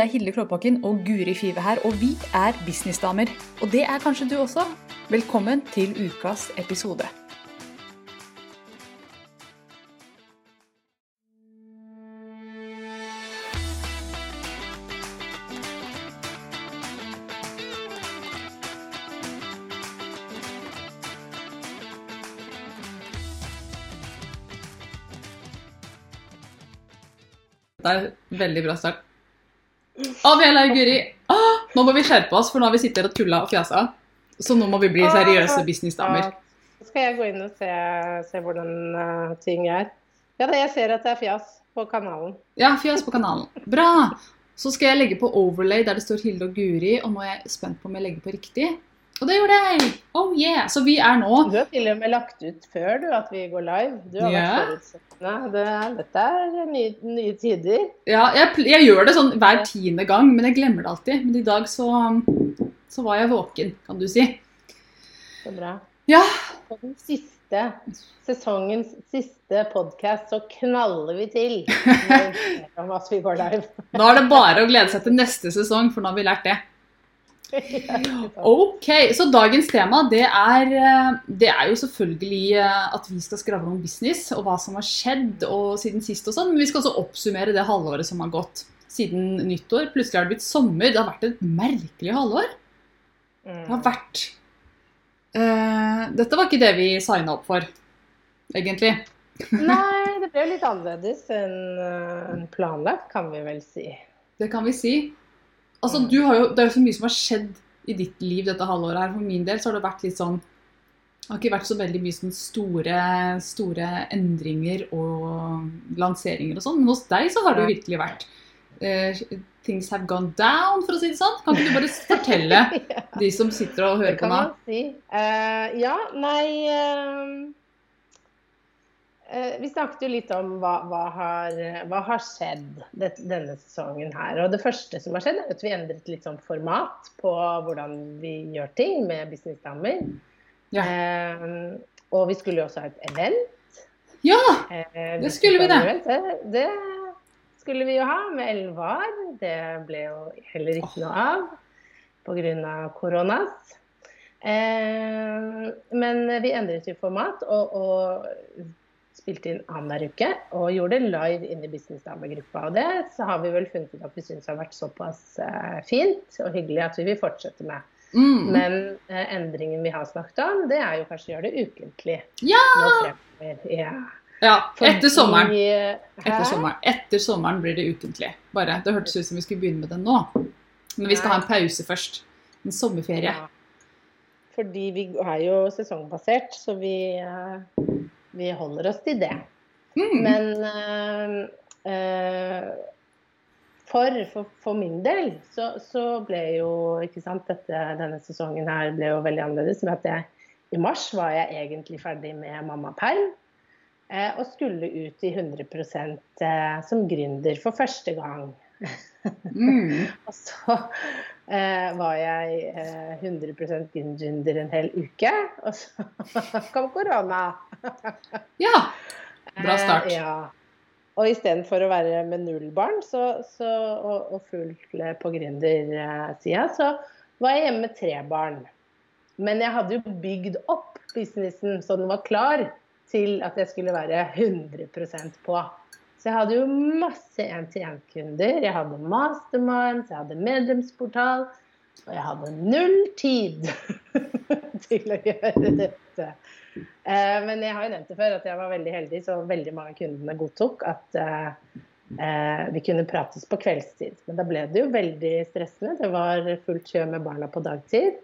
Det er Hilde Klåbakken og Guri Five her, og vi er businessdamer. Og det er kanskje du også. Velkommen til ukas episode. Det er en veldig bra start. Vi er Guri. ah, nå må vi skjerpe oss, for nå har vi sittet og tulla og fjasa. Så nå må vi bli seriøse businessdamer. Ja, skal jeg gå inn og se, se hvordan uh, ting er? Ja, jeg ser at det er fjas på kanalen. Ja, fjas på kanalen. Bra! Så skal jeg legge på overlay der det står Hilde og Guri, og nå er jeg spent på om jeg legger på riktig. Og det gjorde jeg! Oh yeah! Så vi er nå Du har til og med lagt ut før du at vi går live. Du har yeah. vært forutsettende. Det, dette er nye, nye tider. Ja, jeg, jeg gjør det sånn hver tiende gang, men jeg glemmer det alltid. Men i dag så, så var jeg våken, kan du si. Så bra. Ja. På den siste sesongens siste podkast så knaller vi til om at vi går live. Nå er det bare å glede seg til neste sesong, for nå har vi lært det. Ok, så dagens tema det er, eh, det er jo selvfølgelig eh, at vi skal skravle om business og hva som har skjedd og siden sist og sånn, men vi skal også oppsummere det halvåret som har gått siden nyttår. Plutselig har det blitt sommer. Det har vært et merkelig halvår. Det har Mm. vært uh, Dette var ikke det vi signa opp for, egentlig. Nei, det ble litt annerledes enn planlagt, kan vi vel si. Det kan vi si. Altså, Mm. du har jo, det er jo så mye som har skjedd i ditt liv dette halvåret her. For min del så har det vært litt sånn Det har ikke vært så veldig mye sånn store, store endringer og lanseringer og sånn. Men hos deg så har det jo virkelig vært uh, Things have gone down, for å si det sånn. Kan ikke du bare fortelle de som sitter og hører på kan nå? man si. Uh, ja, nei eh, Vi snakket jo litt om hva, hva, har, hva har skjedd denne sesongen her. Og det første som har skjedd, er at vi endret litt sånn format på hvordan vi gjør ting med businessdamer. Ja. Eh, og vi skulle jo også ha et event. Ja! Eh, Det skulle vi det. Det, det skulle vi jo ha med Elvar. Det ble jo heller ikke noe av pga. koronas. Eh, men vi endret jo format og, og spilte inn annenhver uke. Og gjorde det live inn i Businessdamegruppa. Og det så har vi vel funnet ut at vi syns har vært såpass eh, fint og hyggelig at vi vil fortsette med. Mm. Men eh, endringen vi har snakket om, det er jo kanskje å gjøre det ukentlig. Ja! Ja. ja! Etter sommeren. Etter sommeren. Etter sommeren blir det ukentlig. Bare, Det hørtes ut som vi skulle begynne med det nå. Men vi skal ha en pause først. En sommerferie. Ja. Fordi vi er jo sesongbasert, så vi, eh, vi holder oss til det. Mm. Men eh, eh, for, for, for min del så, så ble jo ikke sant, dette, denne sesongen her ble jo veldig annerledes. Med at jeg, I mars var jeg egentlig ferdig med mammaperm. Eh, og skulle ut i 100 eh, som gründer for første gang. Mm. Og så eh, var jeg eh, 100% gründer en hel uke, og så kom korona. Ja. Bra start. Eh, ja. Og istedenfor å være med null barn så, så, og, og fullt på gründersida, så var jeg hjemme med tre barn. Men jeg hadde jo bygd opp businessen så den var klar til at jeg skulle være 100% på. Så jeg hadde jo masse én-til-én-kunder. Jeg hadde masterminds, jeg hadde medlemsportal. Og jeg hadde null tid til å gjøre dette. Eh, men jeg har jo nevnt det før at jeg var veldig heldig, så veldig mange av kundene godtok at eh, eh, vi kunne prates på kveldstid. Men da ble det jo veldig stressende. Det var fullt kjør med barna på dagtid.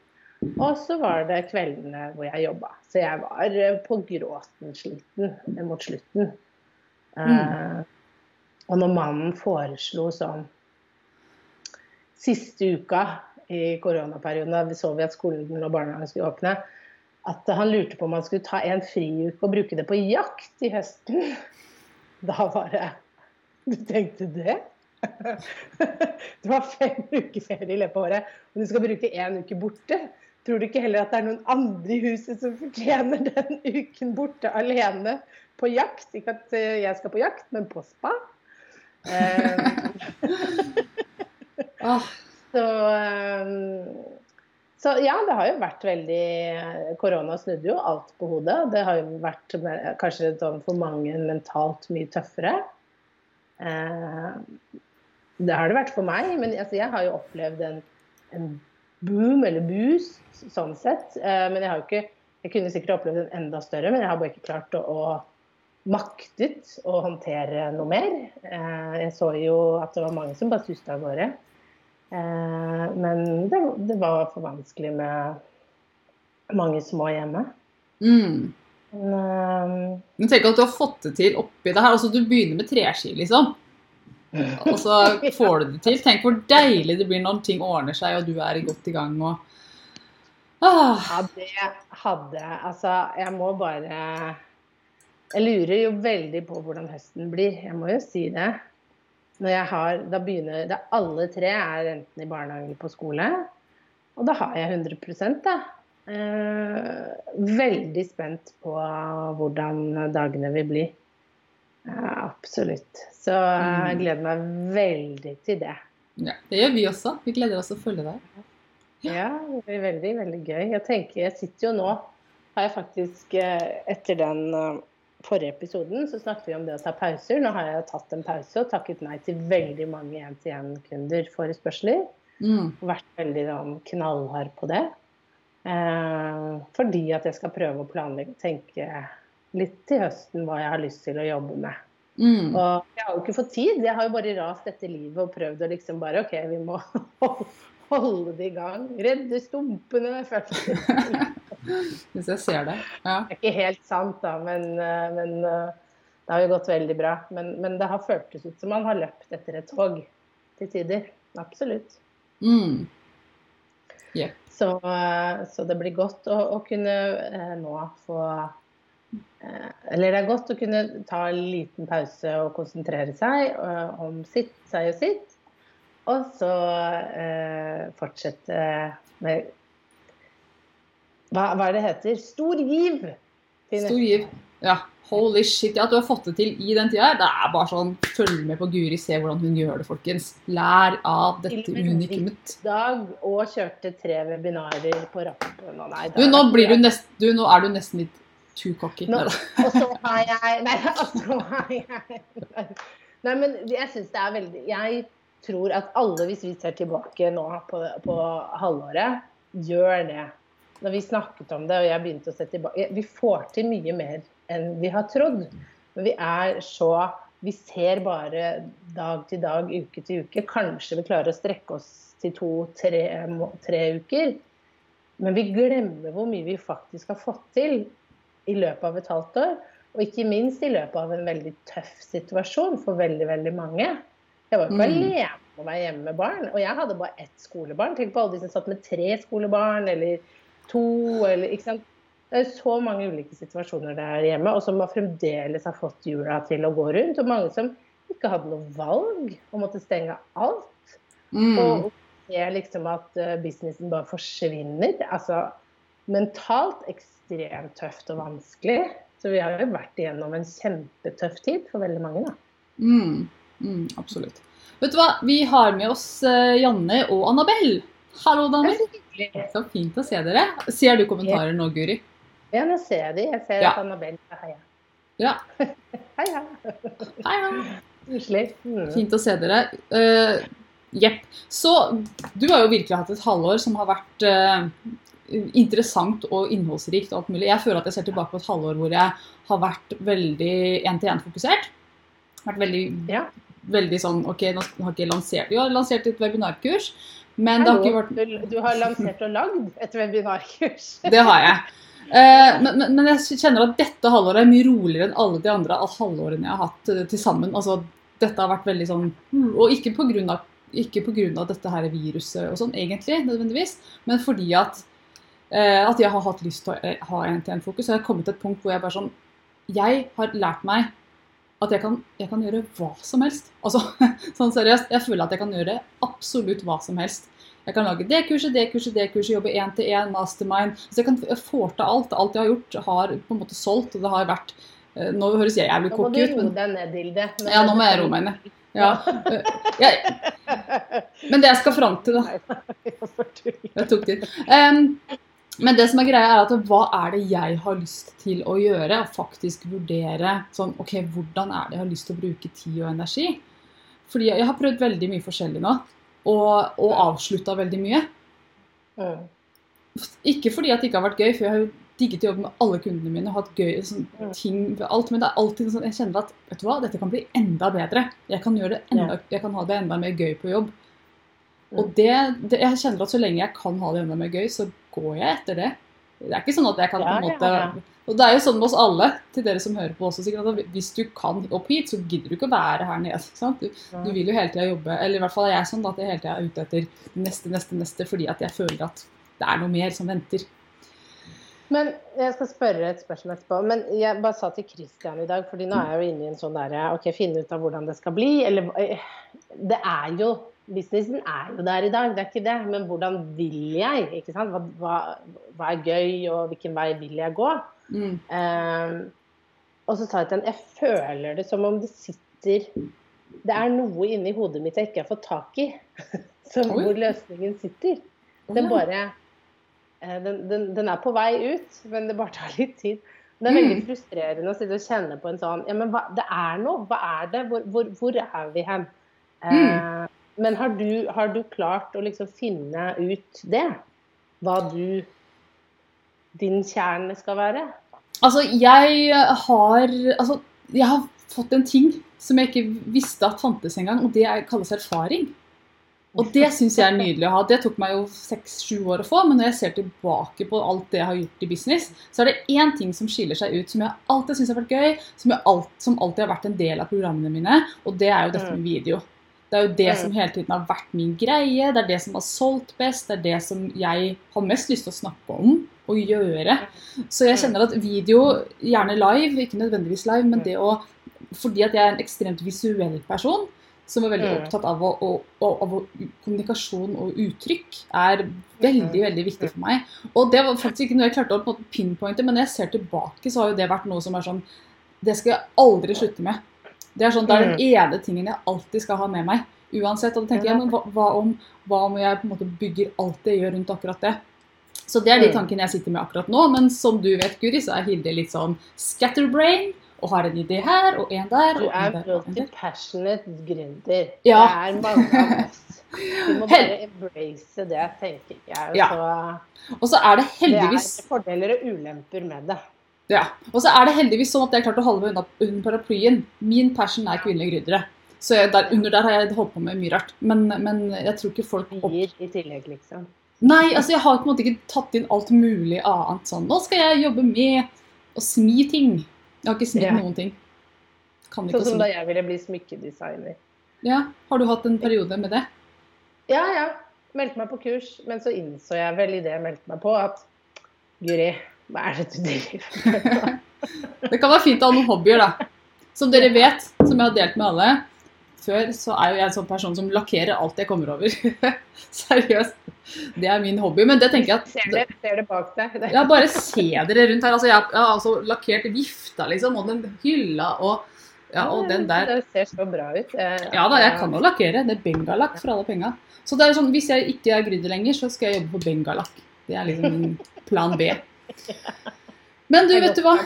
Og så var det kveldene hvor jeg jobba. Så jeg var på gråten sliten mot slutten. Eh, og når mannen foreslo sånn siste uka i koronaperioden, da så vi at skolen og barnehagen skulle åpne, at han lurte på om han skulle ta en friuke og bruke det på jakt i høsten. Da var det Du tenkte det? Det var fem uker ferie i løpet av året, og du skal bruke én uke borte. Tror du ikke heller at det er noen andre i huset som fortjener den uken borte alene på jakt? Ikke at eh, jeg skal på jakt, men på spa. Eh, Så, ehm, så ja, det har jo vært veldig Korona snudde jo alt på hodet. Det har jo vært kanskje sånn for mange mentalt mye tøffere. Eh, det har det vært for meg, men altså, jeg har jo opplevd en, en boom, eller boost, sånn sett. Eh, men jeg har jo ikke Jeg kunne sikkert opplevd en enda større, men jeg har bare ikke klart å, å maktet å håndtere noe mer. Eh, jeg så jo at det var mange som bare suste av gårde. Eh, men det, det var for vanskelig med mange små hjemme. mm. Men, eh, Men tenk at du har fått det til oppi det her. Altså, du begynner med treski, liksom. Og så får du det til. Tenk hvor deilig det blir når ting ordner seg, og du er godt i gang. og ah, Ja, det hadde Altså, jeg må bare Jeg lurer jo veldig på hvordan høsten blir. Jeg må jo si det. Når jeg har Da begynner da Alle tre er enten i barnehage eller på skole. Og da har jeg 100 da. Eh, veldig spent på hvordan dagene vil bli. Eh, absolutt. Så jeg Mm. gleder meg veldig til det. ja, det gjør vi også. Vi gleder oss til å følge deg. Ja, det blir veldig, veldig gøy. Jeg tenker, jeg sitter jo nå har jeg faktisk, eh, Etter den eh, forrige episoden så snakket vi om det å ta pauser. Nå har jeg tatt en pause og takket nei til veldig mange én-til-én-kunder forespørsler. Mm. Vært veldig sånn, knallhard på det. Eh, fordi at jeg skal prøve å planlegge og tenke litt til høsten hva jeg har lyst til å jobbe med. Mm. Og jeg har jo ikke fått tid. Jeg har jo bare rast etter livet og prøvd å liksom bare OK, vi må holde det i gang. Redde stumpene først. Hvis jeg ser det. Ja. Det er ikke helt sant, da, men, eh, men eh, det har jo gått veldig bra. Men, men det har føltes ut som man har løpt etter et tog til tider. Absolutt. Mm. Så, eh, så det blir godt å, å kunne nå få Eller det er godt å kunne ta en liten pause og konsentrere seg om sitt, seg og sitt. Og så eh, fortsette med hva, hva er det heter? Stor giv! Stor giv. Ja. Holy shit. Ja, at du har fått det til i den tida her. Det er bare sånn Følg med på Guri, se hvordan hun gjør det, folkens. Lær av dette unikummet. og dag og kjørte tre webinarer på rappen. Og nei, Du, nå, blir du nest, du, nå er du nesten litt too cocky. Nå- Og så har jeg Nei, altså har jeg Nei, men jeg syns det er veldig Jeg tror at alle, hvis vi ser tilbake nå på, på halvåret, gjør det. Når vi snakket om det, og jeg begynte å se tilbake Vi får til mye mer enn vi har trodd. Men vi er så Vi ser bare dag til dag, uke til uke. Kanskje vi klarer å strekke oss til to-tre tre uker. Men vi glemmer hvor mye vi faktisk har fått til i løpet av et halvt år. Og ikke minst i løpet av en veldig tøff situasjon for veldig, veldig mange. Jeg var ikke Mm. alene med å være hjemme med barn, og jeg hadde bare ett skolebarn. Tenk på alle de som satt med tre skolebarn, eller to, eller ikke sant. Det er så mange ulike situasjoner der hjemme, og som fremdeles har fått jula til å gå rundt. Og mange som ikke hadde noe valg og måtte stenge alt. Mm. Og ser liksom at eh, businessen bare forsvinner. Altså mentalt ekstremt tøft og vanskelig. Så vi har jo vært igjennom en kjempetøff tid for veldig mange, da. Mm. Mm, absolutt. Vet du hva? Vi har med oss eh, Janne og Annabelle. Hallo, damer. Så fint å se dere. Ser du kommentarer nå, Guri? Ja, nå ser jeg de. Jeg ser Ja. at Annabelle heia. Ja. Hei, hei. Hei, hei. Koselig. Mm. Fint å se dere. Eh, Jepp. Så du har jo virkelig hatt et halvår som har vært uh, interessant og innholdsrikt og alt mulig. Jeg føler at jeg ser tilbake på et halvår hvor jeg har vært veldig én-til-én-fokusert. Vært veldig, Ja. veldig sånn OK, nå har ikke lansert Jo, jeg har lansert et webinarkurs, men det har ikke vært du, har lansert og lagd et webinarkurs. Det har jeg. Eh, men, men, jeg kjenner at dette halvåret er mye roligere enn alle de andre halvårene jeg har hatt eh, til sammen. Altså, dette har vært veldig sånn Og ikke av dette her viruset og sånn, egentlig, nødvendigvis, men fordi at, eh, at jeg har hatt lyst til å ha en-til-en-fokus. Og jeg har kommet til et punkt hvor jeg bare sånn Jeg har lært meg at jeg kan, jeg kan gjøre hva som helst. Altså, sånn seriøst. Jeg føler at jeg kan gjøre absolutt hva som helst. Jeg kan lage det kurset, det kurset, det kurset, jobbe én til én, mastermind. Så jeg kan få til alt. Alt jeg har gjort, har på en måte solgt. Og det har vært eh, Nå høres jeg jævlig Nå må cocky du ut, roe men deg ned, Dilde. Ja, nå må jeg roe meg ned. Ja. eh, jeg, men det jeg skal fram til, da Jeg tok det. Um, men det som er greia er at hva er det jeg har lyst til å gjøre? Og faktisk vurdere sånn OK, hvordan er det jeg har lyst til å bruke tid og energi? Fordi jeg har prøvd veldig mye forskjellig nå, og, og avslutta veldig mye. Mm. Ikke fordi at det ikke har vært gøy, for jeg har jo digget å jobbe med alle kundene mine og hatt gøy sånn, Mm. ting ved alt, men det er alltid sånn jeg kjenner at vet du hva, dette kan bli enda bedre. Jeg kan, enda, jeg kan ha det enda mer gøy på jobb. Mm. Og det, det, jeg kjenner at så lenge jeg kan ha det enda mer gøy, så går jeg etter det. Det er ikke sånn at jeg kan på en måte ja, ja. Og det er jo sånn med oss alle, til dere som hører på også, sikkert, at hvis du kan opp hit, så gidder du ikke å være her nede. sant? Du, du vil jo hele tida jobbe, eller i hvert fall er jeg sånn da, at jeg hele tida er ute etter neste, neste, neste, fordi at jeg føler at det er noe mer som venter. Men jeg skal spørre et spørsmål etterpå. Men jeg bare sa til Christian i dag, fordi nå er jeg jo inne i en sånn derre OK, finne ut av hvordan det skal bli. Eller eh, Det er jo Businessen er jo der i dag, det er ikke det. Men hvordan vil jeg? ikke sant? Hva, hva, hva er gøy, og hvilken vei vil jeg gå? Mm. Um, og så sa jeg til henne jeg føler det som om det sitter Det er noe inni hodet mitt jeg ikke har fått tak i. Som Oi. hvor løsningen sitter. Den bare eh, den, den, den er på vei ut, men det bare tar litt tid. Det er veldig Mm. frustrerende å sitte og kjenne på en sånn Ja, men hva, det er noe. Hva er det? Hvor, hvor, hvor er vi hen? Eh, Mm. Men har du, har du klart å liksom finne ut det? Hva du Din kjerne skal være? Altså, jeg har Altså, jeg har fått en ting som jeg ikke visste at fantes engang, og det kalles erfaring. Og det syns jeg er nydelig å ha. Det tok meg jo seks-sju år å få, men når jeg ser tilbake på alt det jeg har gjort i business, så er det én ting som skiller seg ut, som jeg alltid syns har vært gøy, som, alt, som alltid har vært en del av programmene mine, og det er jo dette med video. Det er jo det Mm. som hele tiden har vært min greie, det er det som har solgt best, det er det som jeg har mest lyst til å snakke om og gjøre. Så jeg kjenner at video, gjerne live, ikke nødvendigvis live, men det å Fordi at jeg er en ekstremt visuell person som er veldig Mm. opptatt av, å, å, å, av kommunikasjon og uttrykk, er veldig veldig viktig for meg. Og det var faktisk ikke noe jeg klarte å på pinpointe, men når jeg ser tilbake, så har jo det vært noe som er sånn Det skal jeg aldri slutte med. Det er sånn, det er den ene tingen jeg alltid skal ha med meg. Uansett. Og da tenker jeg, men hva, hva, om, hva om jeg på en måte bygger alt det jeg gjør rundt akkurat det? Så det er de Mm. tankene jeg sitter med akkurat nå. Men som du vet, Guri, så er Hilde litt sånn scatterbrain. Og har en idé her og en der. Du og en er der. multi-passionate gründer. Ja. Det er mange av oss. Du må bare embrace det, tenker jeg. Ja. Så Og så er det heldigvis det er fordeler og ulemper med det. Ja, og så er det heldigvis sånn at jeg har klart å holde meg unna under paraplyen. Min passion er kvinnelige gründere. Så jeg, der, under der har jeg holdt på med mye rart. Men, men jeg tror ikke folk opp... I tillegg, liksom. Nei, altså jeg har på en måte ikke tatt inn alt mulig annet sånn. Nå skal jeg jobbe med å smi ting. Jeg har ikke smidd Ja. noen ting. Kan ikke Sånn som da jeg ville bli smykkedesigner. Ja, har du hatt en periode med det? Ja, ja. Meldte meg på kurs, men så innså jeg vel i det jeg meldte meg på, at Guri, hva er det du driver med? Det kan være fint å ha noen hobbyer, da. Som dere vet, som jeg har delt med alle før, så er jo jeg en sånn person som lakkerer alt jeg kommer over. Seriøst. Det er min hobby. Men det tenker jeg at Ser det, ser det bak deg? Ja, bare se dere rundt her. Altså, jeg, jeg har altså lakkert vifta, liksom, og den hylla og, ja, og den der. Det ser så bra ut. Ja da, jeg kan jo lakkere. Det er bengalakk for alle penga. Så det er sånn, hvis jeg ikke er gründer lenger, så skal jeg jobbe på bengalakk. Det er liksom min plan B. Men du, vet du hva?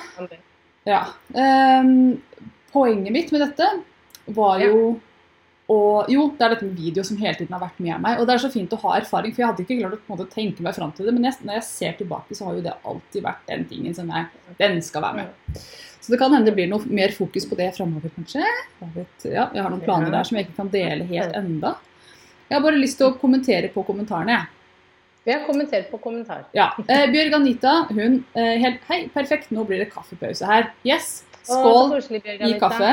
Ja. Um, poenget mitt med dette var jo og, jo, det er dette med video som hele tiden har vært med meg. Og det er så fint å ha erfaring, for jeg hadde ikke klart å på en måte, tenke meg fram til det. Men jeg, når jeg ser tilbake, så har jo det alltid vært den tingen som jeg Den skal være med. Så det kan hende det blir noe mer fokus på det framover, kanskje. Jeg, vet, ja, jeg har noen planer der som jeg ikke kan dele helt enda. Jeg har bare lyst til å kommentere på kommentarene, jeg. Vi har kommentert på kommentar. Ja. Eh, Bjørg Anita, hun eh, helt Hei, perfekt, nå blir det kaffepause her. Yes. Å, Skål koselig, Bjørg i kaffe.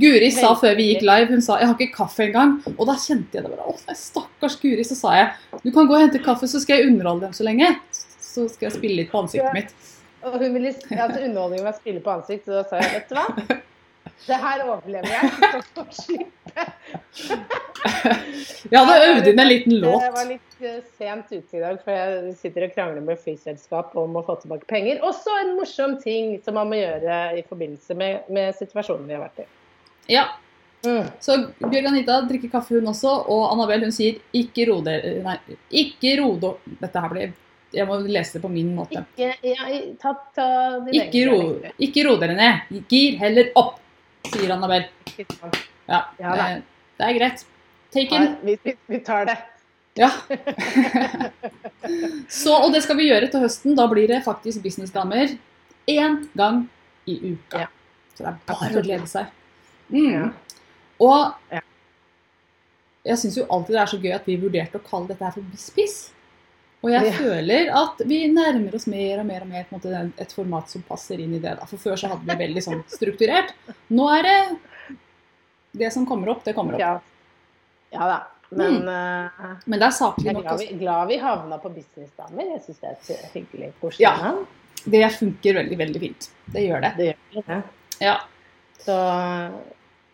Guri sa før vi gikk live, hun sa 'jeg har ikke kaffe engang'. Og da kjente jeg det bare. Å, stakkars Guri. Så sa jeg 'du kan gå og hente kaffe, så skal jeg underholde dem så lenge'. Så skal jeg spille litt på ansiktet mitt. Og hun ville at underholdningen var spille på ansikt, så da sa jeg vet du hva? Det her overlever jeg. Så får slippe. Jeg hadde øvd inn en liten låt. Jeg var litt eh, sent ute i dag, for jeg sitter og krangler med flyselskap om å få tilbake penger. Også en morsom ting som man må gjøre i forbindelse med, med situasjonen vi har vært i. Ja. Mm. Så Bjørg Anita drikker kaffe, hun også. Og Annabelle hun sier 'ikke ro dere Nei, ikke ro dere Dette her blir Jeg må lese det på min måte. Ikke, ja, ta, ta Ikke ro, ikke ro dere ned. Gir heller opp, sier Annabelle. Ja, Ja det, det er greit. Take Nei, vi, vi, tar det. Ja. Så, og det skal vi gjøre til høsten. Da blir det faktisk businessdamer én gang i uka. Ja. Så det er bare å glede seg. Mm. Ja. Og jeg syns jo alltid det er så gøy at vi vurderte å kalle dette her for Bispiss. Og jeg Ja. føler at vi nærmer oss mer og mer og mer måte, et format som passer inn i det. Da. For før så hadde vi veldig sånn strukturert. Nå er det det som kommer opp, det kommer opp. Ja, ja da. Men eh, Men det er saklig jeg er nok. glad vi, glad vi havna på businessdamer. Jeg syns det er et hyggelig, koselig Ja. navn. Det funker veldig, veldig fint. Det gjør det. Det gjør det. Ja. Så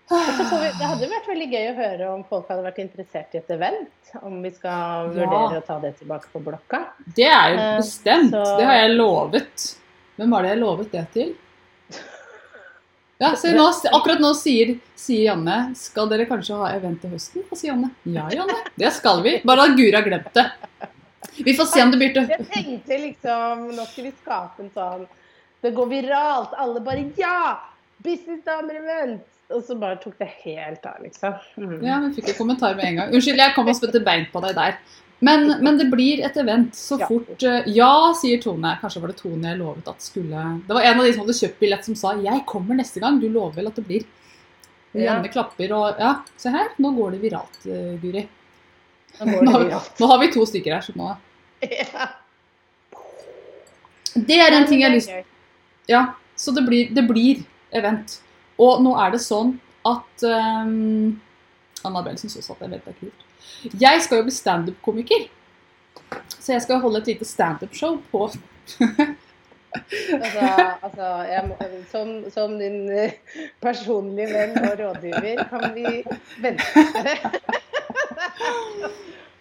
så vi, Det hadde vært veldig gøy å høre om folk hadde vært interessert i et event. Om vi skal Ja. vurdere å ta det tilbake på blokka. Det er jo Eh, bestemt. så- Det har jeg lovet. Hvem var det jeg lovet det til? Ja, så nå, Akkurat nå sier, sier Janne Skal dere kanskje ha event til høsten? Og sier Janne ja, Janne. Det skal vi. Bare at Guri har glemt det. Vi får se om det blir til Jeg tenkte liksom Nå skal vi skape en sånn Det går viralt. Alle bare Ja! Businessdamer-event! Og så bare tok det helt av, liksom. Mm. Ja, vi fikk en kommentar med en gang. Unnskyld, jeg kom og spente bein på deg der. Men, men det blir et event så fort eh, Ja, sier Tone. Kanskje var det Tone jeg lovet at skulle Det var en av de som hadde kjøpt billett som sa 'Jeg kommer neste gang'. Du lover vel at det blir? Og Ja. Janne klapper og Ja, se her. Nå går det viralt, eh, Guri. Nå det viralt. nå har vi to stykker her, så nå Ja. Det er en ting jeg har lyst det. Ja, så det blir, det blir event. Og nå er det sånn at um, Annabelle syns også at event er kult. Jeg skal jo bli standup-komiker. Så jeg skal holde et lite standup-show på Altså, altså må, som, som din eh, personlige venn og rådgiver, kan vi vente?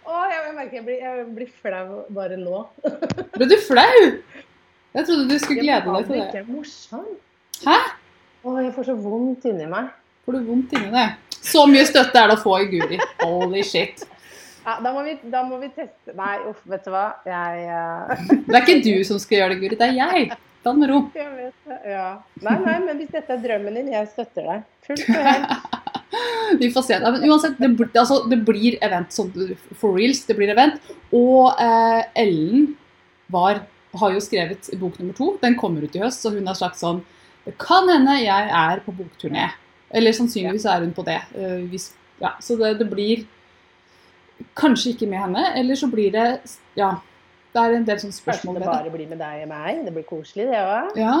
Å, jeg merker jeg blir, jeg blir flau bare nå. Ble du flau? Jeg trodde du skulle glede deg til Det det. er ikke morsomt. Hæ? Å, jeg får så vondt inni meg. Får du vondt inni det? Så mye støtte er det å få i Guri. Holy shit. Ja, da, må vi, da må vi teste Nei, uff, vet du hva. Jeg, uh... Det er ikke du som skal gjøre det, Guri. Det er jeg. Ta det med ro. jeg vet det. Ja. Nei, nei, men hvis dette er drømmen din, jeg støtter deg. Fullt og helt. Vi får se. Men uansett, det, bl- altså, det blir event. som, for reals, det blir event. Og eh, Ellen var, har jo skrevet bok nummer to. Den kommer ut i høst, så hun har sagt sånn Det kan hende jeg er på bokturné. Eller sannsynligvis er hun på det. Eh, hvis, ja, så det, det blir kanskje ikke med henne, eller så blir det Ja. Det er en del sånne spørsmål ved det Kanskje det. bare blir med deg og meg. Det blir koselig, det òg. Ja,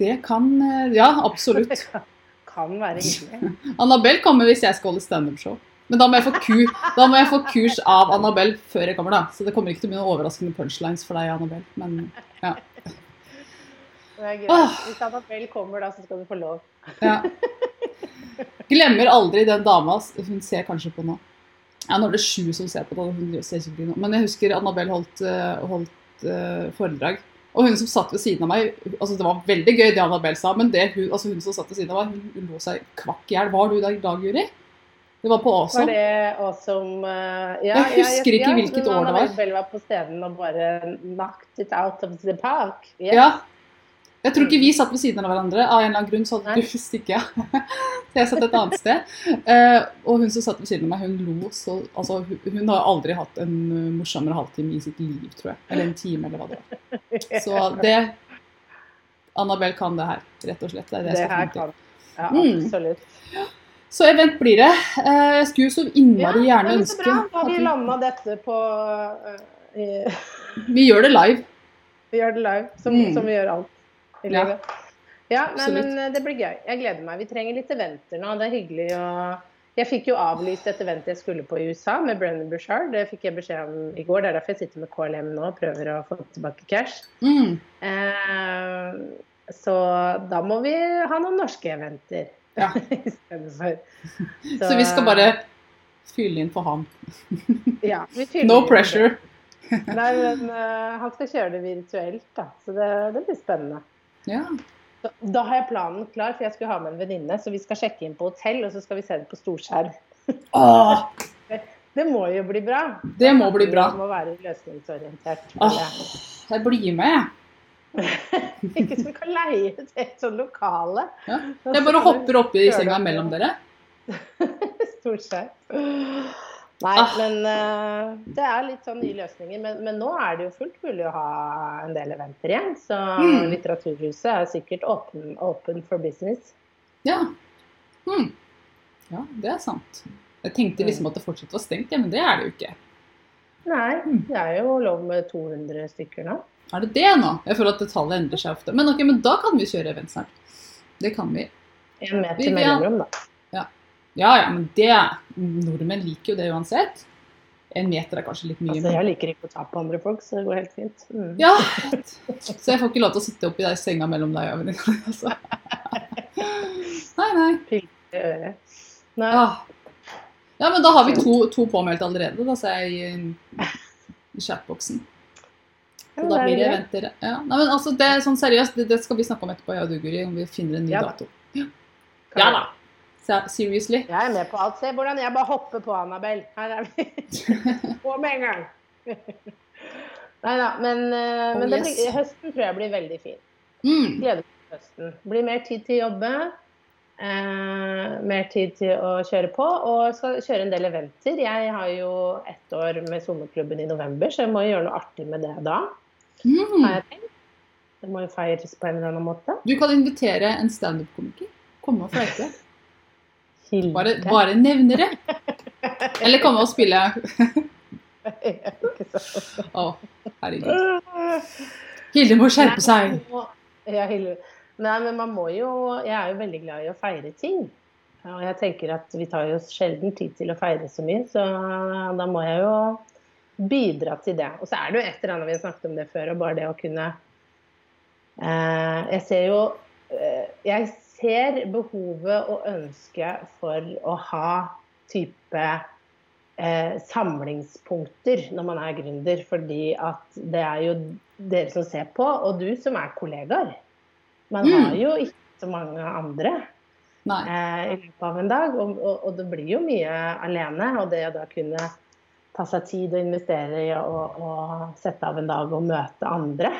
det kan eh, Ja, absolutt. Kan være hyggelig. Annabelle kommer hvis jeg skal holde standup-show. Men da må, jeg få ku, da må jeg få kurs av Annabelle før jeg kommer, da. Så det kommer ikke til å bli noen overraskende punchlines for deg, Annabelle. Men Det er greit. Hvis Annabelle kommer, da, så skal du få lov. ja. Glemmer aldri den dama hun ser kanskje på nå. Ja, nå er det sju som ser på det, hun ser ikke på nå. Men jeg husker Annabelle holdt, eh, holdt uh, foredrag. Og hun som satt ved siden av meg altså Det var veldig gøy det Annabelle sa, men det hun, altså hun som satt ved siden av meg, hun, hun lå seg kvakk i hjel. Var du der i dag, Guri? Det var på Var det awesome uh, ja, Jeg husker ikke hvilket år det var. Annabelle var på scenen og bare knocked it out of the park. Yes. Ja. Jeg tror ikke vi satt ved siden av hverandre. Av en eller annen grunn så hadde du stikket av. Så jeg satt et annet sted. Eh, og hun som satt ved siden av meg, hun lo så Altså, hun, har aldri hatt en uh, morsommere halvtime i sitt liv, tror jeg. Eller en time, eller hva det var. Så det Annabelle kan det her, rett og slett. Det er det, Det her kan Ja, Mm. absolutt. Så event blir det. Eh, jeg skulle jo så innmari Ja, det er så bra. Da har vi landa dette på i- vi gjør det live. Vi gjør det live, som, Mm. som vi gjør alt i Ja. livet. Ja, nei, men uh, det blir gøy. Jeg gleder meg. Vi trenger litt eventer nå. Det er hyggelig å Jeg fikk jo avlyst et event jeg skulle på i USA med Brennan Bushard. Det fikk jeg beskjed om i går. Det er derfor jeg sitter med KLM nå og prøver å få tilbake cash. Mm. Eh, så da må vi ha noen norske eventer Ja. istedenfor. Så. Så vi skal bare fylle inn for han. ja, vi No pressure. Nei, men uh, han skal kjøre det virtuelt, da. Så det, det blir spennende. Ja. Da, Da har jeg planen klar, for jeg skulle ha med en venninne. Så vi skal sjekke inn på hotell, og så skal vi se det på storskjerm. Åh, Det må jo bli bra. det må bli bra. Det må være løsningsorientert. Åh, jeg blir med, jeg. Ikke så vi kan leie et helt sånn lokale. Ja. Jeg bare hopper oppi i senga mellom dere. Storskjerm. Nei, Ah. men uh, det er litt sånn nye løsninger. Men, men nå er det jo fullt mulig å ha en del eventer igjen. Så Mm. Litteraturhuset er sikkert åpen, open for business. Ja. Mm. ja, det er sant. Jeg tenkte liksom at det fortsatt var stengt, ja, men det er det jo ikke. Nei, Mm. det er jo lov med 200 stykker nå. Er det det nå? Jeg føler at det tallet endrer seg ofte. Men ok, men da kan vi kjøre event snart. Det kan vi. En meter mellomrom, da. Ja ja, men det Nordmenn liker jo det uansett. En meter er kanskje litt mye. Altså, jeg liker ikke å ta på andre folk, så det går helt fint. Mm. Ja, Så jeg får ikke lov til å sitte oppi der senga mellom deg og venninna. Altså. Nei, nei. I øret. Nei. Ja. Ja, men da har vi to, to påmeldt allerede, da, sier jeg i, i chatboksen. Så Ja, da blir det venter. Ja. Nei, men altså, det er sånn seriøst, det, det skal vi snakke om etterpå, jeg og du, Guri, om vi finner en ny Ja dato. dato. Ja da. Se- Seriously. Jeg er med på alt. Se hvordan jeg bare hopper på, Annabelle. Her er vi. På med en gang. Nei da, men, eh, Oh, men det yes. blir, høsten tror jeg blir veldig fin. Mm. Gleder meg til høsten. Blir mer tid til å jobbe. Eh, mer tid til å kjøre på. Og skal kjøre en del eventer. Jeg har jo ett år med sommerklubben i november, så jeg må jo gjøre noe artig med det da. Mm. Det må jo feires på en eller annen måte. Du kan invitere en standup-komiker. Komme og fleite. Hilde. Bare, bare nevne det. Eller komme og spille. Å, oh, herregud. Hilde må skjerpe seg. Ja, Hilde. Nei, men man må jo Jeg er jo veldig glad i å feire ting. Og jeg tenker at vi tar jo sjelden tid til å feire så mye, så da må jeg jo bidra til det. Og så er det jo et eller annet vi har snakket om det før, og bare det å kunne eh, Jeg ser jo eh, Jeg ser behovet og ønsket for å ha type eh, samlingspunkter når man er gründer, fordi at det er jo dere som ser på, og du som er kollegaer. Man Mm. har jo ikke så mange andre eh, i løpet av en dag, og, og, og det blir jo mye alene. Og det å da kunne ta seg tid og investere i å sette av en dag og møte andre,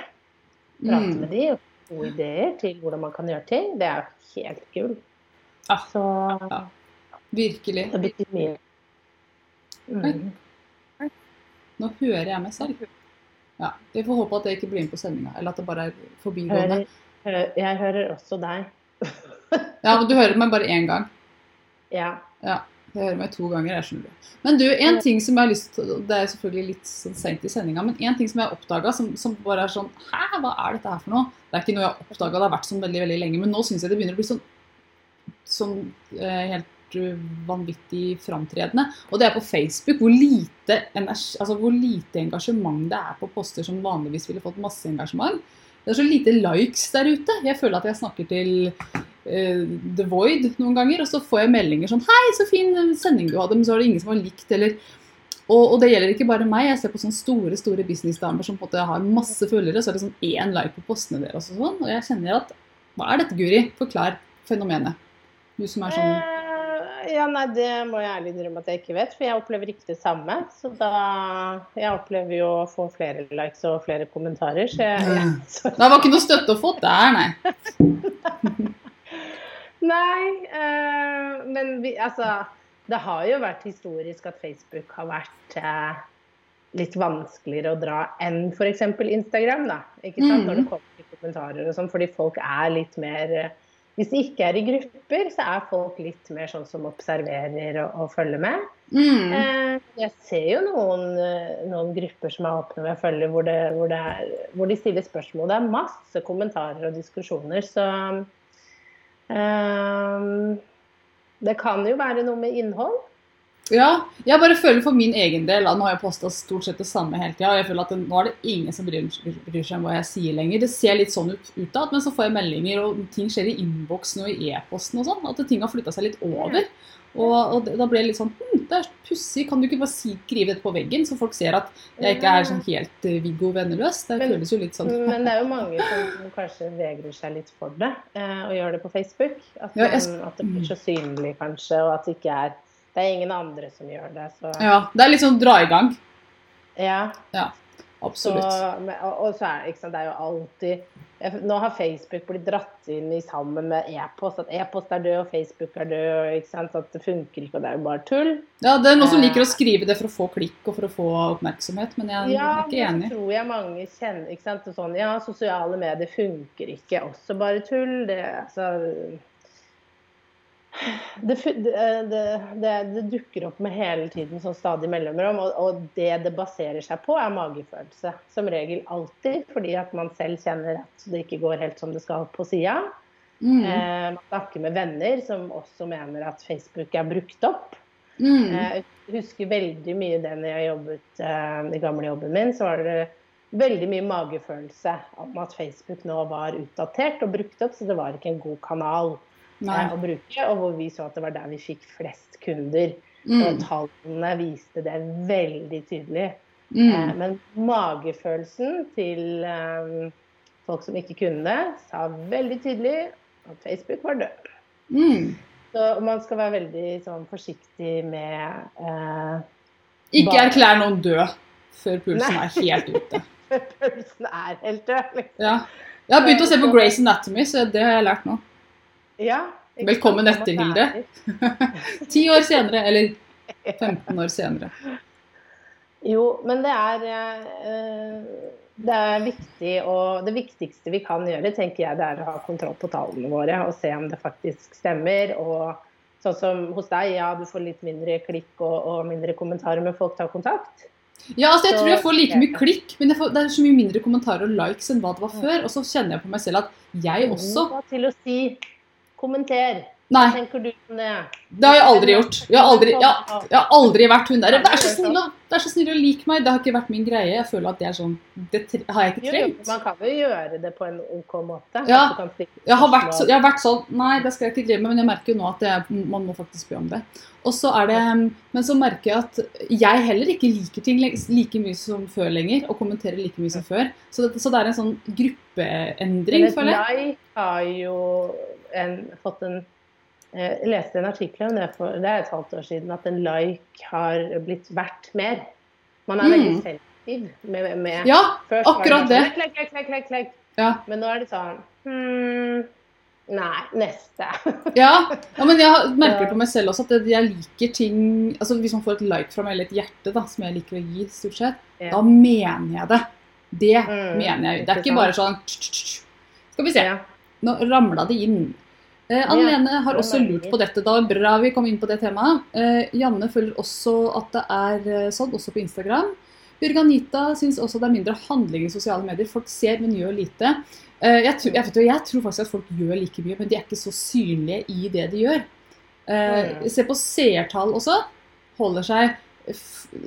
prate Mm. med de, og gode ideer til hvordan man kan gjøre ting, det er jo helt kult. Ah, Så ja. Virkelig. det betyr mye. Mm. Nå hører jeg meg selv. Ja, Vi får håpe at det ikke blir med på sendinga, eller at det bare er forbigående. Hører, hører, jeg hører også deg. Ja, men Du hører meg bare én gang. Ja. Ja, Jeg hører meg to ganger. jeg skjønner det. Men du, en ting som jeg har lyst til Det er selvfølgelig litt sånn sent i sendinga, men en ting som jeg har oppdaga som, som bare er sånn Hæ, hva er dette her for noe? Det er ikke noe jeg har oppdaga, det har vært sånn veldig veldig lenge, men nå syns jeg det begynner å bli sånn, sånn eh, helt uh, vanvittig framtredende. Og det er på Facebook. Hvor lite, altså hvor lite engasjement det er på poster som vanligvis ville fått masse engasjement. Det er så lite likes der ute. Jeg føler at jeg snakker til eh, The Void noen ganger, og så får jeg meldinger sånn 'Hei, så fin sending du hadde', men så er det ingen som har likt, eller og, og det gjelder ikke bare meg. Jeg ser på sånne store store businessdamer som på en måte har masse følgere, så er det sånn én like på postene deres og sånn. Og jeg kjenner at Hva er dette, Guri? Forklar fenomenet. Du som er sånn Eh, ja, nei, det må jeg ærlig innrømme at jeg ikke vet, for jeg opplever ikke det samme. Så da Jeg opplever jo å få flere likes og flere kommentarer, så jeg, jeg så, Det var ikke noe støtte å få der, nei. Nei, eh, men vi, altså Det har jo vært historisk at Facebook har vært eh, litt vanskeligere å dra enn f.eks. Instagram. da, ikke sant, mm. Når det kommer til kommentarer og sånn, fordi folk er litt mer eh, Hvis de ikke er i grupper, så er folk litt mer sånn som observerer og, og følger med. Mm. Eh, jeg ser jo noen, eh, noen grupper som er åpne ved å følge, hvor, det, hvor, det er, hvor de stiller spørsmål. Det er masse kommentarer og diskusjoner, så Det kan jo være noe med innhold. Ja, jeg bare føler for min egen del da, Nå har jeg posta stort sett det samme hele tida. Jeg føler at det, nå er det ingen som bryr, bryr seg om hva jeg sier lenger. Det ser litt sånn ut utad, men så får jeg meldinger, og ting skjer i innboksen og i e-posten og sånn. At ting har flytta seg litt over. Og, og det, da blir det litt sånn hm, det er pussig. Kan du ikke bare skrive dette på veggen, så folk ser at jeg ikke er sånn helt uh, Viggo venneløs? Det Men- føles jo litt sånn Men det er jo mange som kanskje vegrer seg litt for det, eh, og gjør det på Facebook. At, Ja, jeg at det blir så synlig, kanskje, og at det ikke er Det er ingen andre som gjør det. Så Ja. Det er litt sånn dra i gang. ja. Så, Absolutt. men- og, så er sant, det er jo alltid jeg- Nå har Facebook blitt dratt inn i sammen med e-post. At e-post er død, og Facebook er død. Ikke sant, At det funker ikke, og det er jo bare tull. Ja, det er noen som Eh. liker å skrive det for å få klikk og for å få oppmerksomhet, men jeg Ja, er ikke enig. så tror jeg mange kjenner ikke sant, sånn, Ja, sosiale medier funker ikke. Også bare tull. Det, altså, det, det, det, det, det dukker opp med hele tiden sånn stadig mellomrom, og, og det det baserer seg på, er magefølelse. Som regel alltid, fordi at man selv kjenner at det ikke går helt som det skal på sida. Mm. Eh, man snakker med venner som også mener at Facebook er brukt opp. Mm. Eh, Jeg husker veldig mye det når jeg jobbet eh, i gamle jobben min, så var det veldig mye magefølelse om at Facebook nå var utdatert og brukt opp, så det var ikke en god kanal. Eh, å bruke. Og hvor vi så at det var der vi fikk flest kunder. Mm. Og tallene viste det veldig tydelig. Mm. Eh, men magefølelsen til eh, folk som ikke kunne det, sa veldig tydelig at Facebook var død. Mm. Så man skal være veldig sånn, forsiktig med eh, Ikke erklær noen død før pulsen Nei. er helt ute. pulsen er helt død. Liksom. Ja. Jeg har begynt å se på Grace Anatomy, så det har jeg lært nå. Ja, Velkommen etter, Hilde. Ti år senere, eller 15 år senere. Jo, men det er eh, Det er viktig, og det viktigste vi kan gjøre, tenker jeg, det er å ha kontroll på tallene våre og se om det faktisk stemmer. Og sånn som hos deg, ja, du får litt mindre klikk og, og mindre kommentarer, men folk tar kontakt. Ja, altså jeg Så- tror jeg får like mye klikk, men får, det er så mye mindre kommentarer og likes enn hva det var før. Og så kjenner jeg på meg selv at jeg også Hva til å si comentário. Nei, tenker du om det? det har jeg aldri gjort. Jeg har aldri, jeg, jeg har aldri vært hun der. Vær så snill, vær så snill å like meg. Det har ikke vært min greie. Jeg føler at det er sånn Det har jeg ikke jo, trengt. man kan jo gjøre det på en OK måte. Ja, Jeg har, vært, jeg har vært sånn Nei, det skal jeg ikke drive med, men jeg merker jo nå at jeg, man må faktisk be om det. Og så er det Men så merker jeg at jeg heller ikke liker ting like mye som før lenger, og kommenterer like mye som før. Så det, så det er en sånn gruppeendring, Men et føler like har jo en, fått en Jeg leste en artikkel om det for det er et halvt år siden, at en like har blitt verdt mer. Man er Mm. veldig selektiv med, med Ja, Først akkurat sånn, det. Sånn, klikk, klikk, klikk, klikk. ja. Men nå er det sånn hmm, Nei, neste. Ja, ja, men jeg merker det på meg selv også at jeg liker ting altså Hvis man får et like fra meg, eller et hjerte, da, som jeg liker å gi, stort sett, Ja. da mener jeg det. Det Mm, mener jeg. Det er ikke bare sånn. Skal vi se. Ja. Nå ramla det inn. Eh, Anne Lene har også lurt på dette. Da bra vi kom inn på det temaet. Eh, Janne føler også at det er eh, sånn, også på Instagram. Birganita syns også det er mindre handling i sosiale medier. Folk ser, men gjør lite. Eh, jeg, tror, jeg, vet, jeg tror faktisk at folk gjør like mye, men de er ikke så synlige i det de gjør. Se på seertall også. Holder seg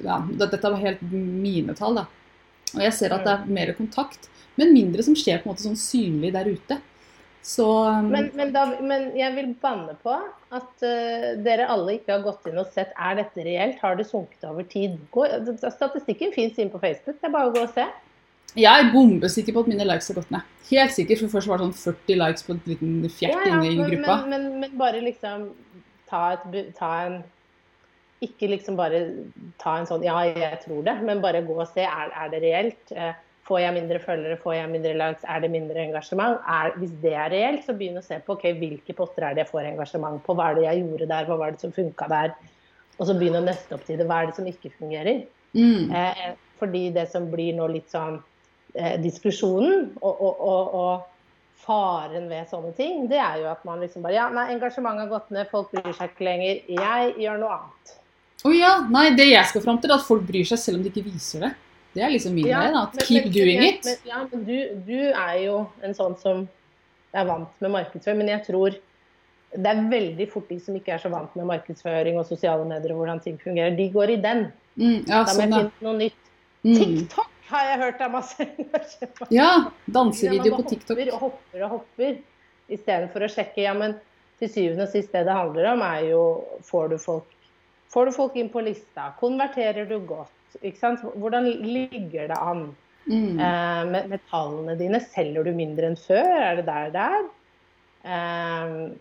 ja, Dette var helt mine tall, da. Og jeg ser at det er mer kontakt, men mindre som skjer på en måte sånn synlig der ute. Så um, Men, men, da, men jeg vil banne på at uh, dere alle ikke har gått inn og sett er dette reelt. Har det sunket over tid? Gå, statistikken fins inn på Facebook. Det er bare å gå og se. jeg er bombesikker på at mine likes har gått ned. Helt sikker, for først var det sånn 40 likes på et liten fjert inne i gruppa. Men, men, men bare liksom ta, et, ta en Ikke liksom bare ta en sånn Ja, jeg tror det, men bare gå og se. Er, er det reelt? Eh, Får jeg mindre følgere? Får jeg mindre likes? Er det mindre engasjement? Er, hvis det er reelt, så begynn å se på okay, hvilke poster er det jeg får engasjement på. Hva er det jeg gjorde der? Hva var det som funka der? Og så begynn å nøste opp til det. Hva er det som ikke fungerer? Mm. Eh, fordi det som blir nå litt sånn eh, diskusjonen og, og, og, og faren ved sånne ting, det er jo at man liksom bare Ja, nei, engasjementet har gått ned, folk bryr seg ikke lenger. Jeg gjør noe annet. Å ja, nei, det jeg skal fram til, er at folk bryr seg selv om de ikke viser det. Det er liksom min Ja, vei. da, men- Keep men- doing it. Men, ja, men du, du er jo en sånn som er vant med markedsføring, men jeg tror det er veldig fort de som ikke er så vant med markedsføring og sosiale medier og hvordan ting fungerer, de går i den. Mm, ja, Da må sånn, jeg finne noe nytt. Mm. TikTok har jeg hørt er masse. Ja, Ja, dansevideo på TikTok. Hopper og hopper og hopper istedenfor å sjekke. Ja, men til syvende og sist det det handler om, er jo får du folk Får du folk inn på lista? Konverterer du godt? Hvordan ligger det an Mm. eh, med, med tallene dine? Selger du mindre enn før? Er det der det er? Eh,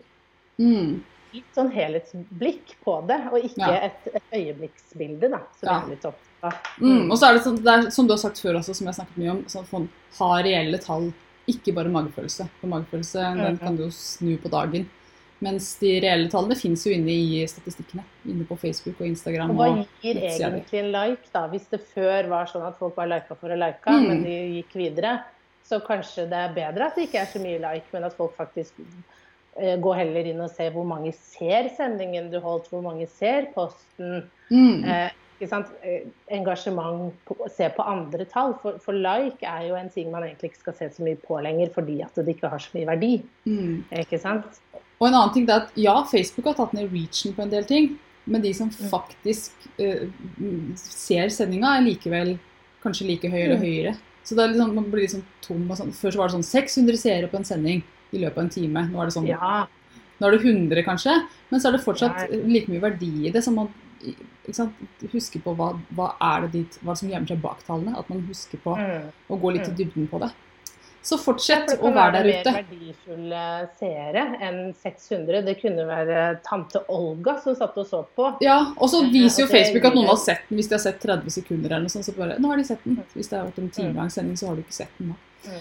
Mm. litt sånn helhetsblikk på det, og ikke Ja. et, et øyeblikksbilde, da, som Ja. er litt opp. Mm. Og så er det, sånn, det er, som du har sagt før også, som jeg har snakket mye om, sånn at man har reelle tall, ikke bare magefølelse. For magefølelse den Mhm. kan du snu på dagen. Mens de reelle tallene fins jo inne i statistikkene. Inne på Facebook og Instagram. Og hva gir og egentlig en like, da? Hvis det før var sånn at folk bare lika for å like, Mm. men de gikk videre, så kanskje det er bedre at det ikke er så mye like, men at folk faktisk gå går heller inn og ser hvor mange ser sendingen du holdt, hvor mange ser posten. mm. Eh? Eh, Engasjement, på, se på andre tall. For, for like er jo en ting man egentlig ikke skal se så mye på lenger, fordi at det ikke har så mye verdi. Mm. Ikke sant? Og en annen ting er at ja, Facebook har tatt ned reachen på en del ting, men de som Mm. faktisk mm, ser sendinga, er likevel kanskje like høy eller Mm. høyere. Så er liksom, man blir liksom tom sånn. Før så var det sånn 600 seere på en sending i løpet av en time. Nå er det sånn Ja. Nå er det 100 kanskje, men så er det fortsatt like mye verdi i det. Så man husker på hva, hva er det dit, hva som gjemmer seg bak tallene. At man husker på Mm. å gå litt i dybden på det. Så fortsett for det å kan være være der ute. mer verdifulle seere enn 600. Det kunne være tante Olga som satt og så på. Ja, og så viser jo Facebook at noen har sett den hvis de har sett 30 sekunder eller noe sånt. Så bare Nå har de sett den. Hvis det har vært en time Mm. lang sending, så har du ikke sett den da.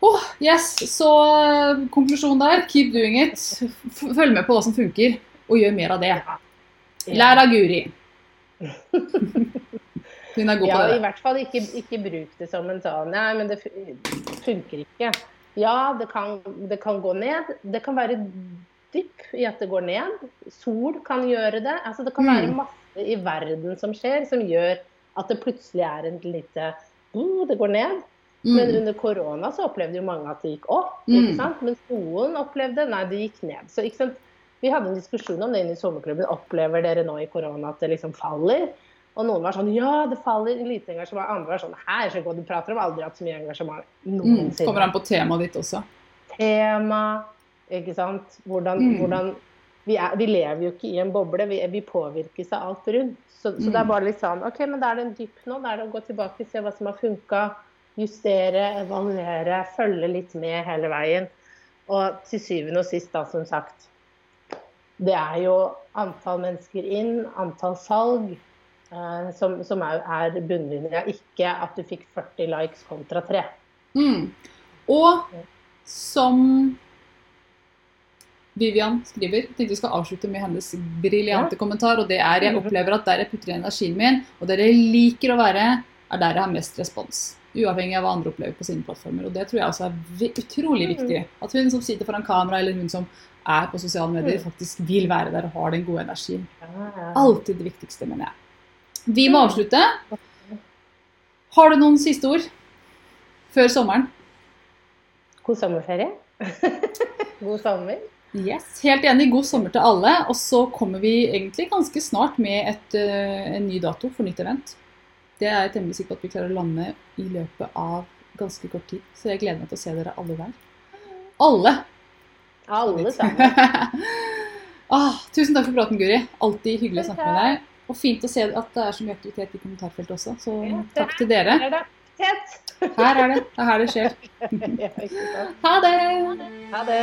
Oh, yes, Så konklusjon konklusjonen der keep doing it. Følg med på hva som funker, og gjør mer av det. Lær av Guri. Hun er god Ja, på i hvert fall ikke, ikke bruk det som en sånn Nei, men det funker ikke. Ja, det kan, det kan gå ned. Det kan være dypp i at det går ned. Sol kan gjøre det. Altså, det kan Mm. være masse i verden som skjer, som gjør at det plutselig er en lite uh, Det går ned. Men Mm. under korona så opplevde jo mange at det gikk opp. Mm. ikke sant? Mens noen opplevde nei, det gikk ned. Så ikke sant? Vi hadde en diskusjon om det inne i sommerklubben. Opplever dere nå i korona at det liksom faller? Og noen var sånn ja, det faller lite engasjement. Andre var sånn her, så godt du prater om. Aldri hatt så mye engasjement Mm. noensinne. Kommer an på temaet ditt også. Tema, ikke sant. Hvordan, Mm. hvordan vi, er, vi lever jo ikke i en boble. Vi, vi påvirkes av alt rundt. Så, så det Mm. er bare litt sånn OK, men da er det en dypp nå. Da er det å gå tilbake se hva som har funka. Justere, evaluere, følge litt med hele veien. Og til syvende og sist, da, som sagt Det er jo antall mennesker inn, antall salg, som, som er, bunnlinja. Ikke at du fikk 40 likes kontra 3. Mm. Og som Vivian skriver, Jeg tenkte vi skal avslutte med hennes briljante kommentar, og det er jeg opplever at der jeg putter inn energien min, og der jeg liker å være, er der jeg har mest respons. Uavhengig av hva andre opplever på sine plattformer. Og det tror jeg også er utrolig viktig. At hun som sitter foran kamera, eller hun som er på sosiale medier, faktisk vil være der og har den gode energien. Alltid det viktigste, mener jeg. Vi må avslutte. Har du noen siste ord før sommeren? God sommerferie. God sommer. Yes, Helt enig. God sommer til alle. Og så kommer vi egentlig ganske snart med et, uh, en ny dato for nytt event. Det er jeg temmelig sikker på at vi klarer å lande i løpet av ganske kort tid. Så jeg gleder meg til å se dere alle der. Alle! Alle sammen. ah, tusen takk for praten, Guri. Alltid hyggelig å snakke med deg. Og fint å se at det er så mye aktivitet i kommentarfeltet også. Så takk til dere. Her er det. Her er det. Det er her det skjer. Ja. Ha det! Ha det.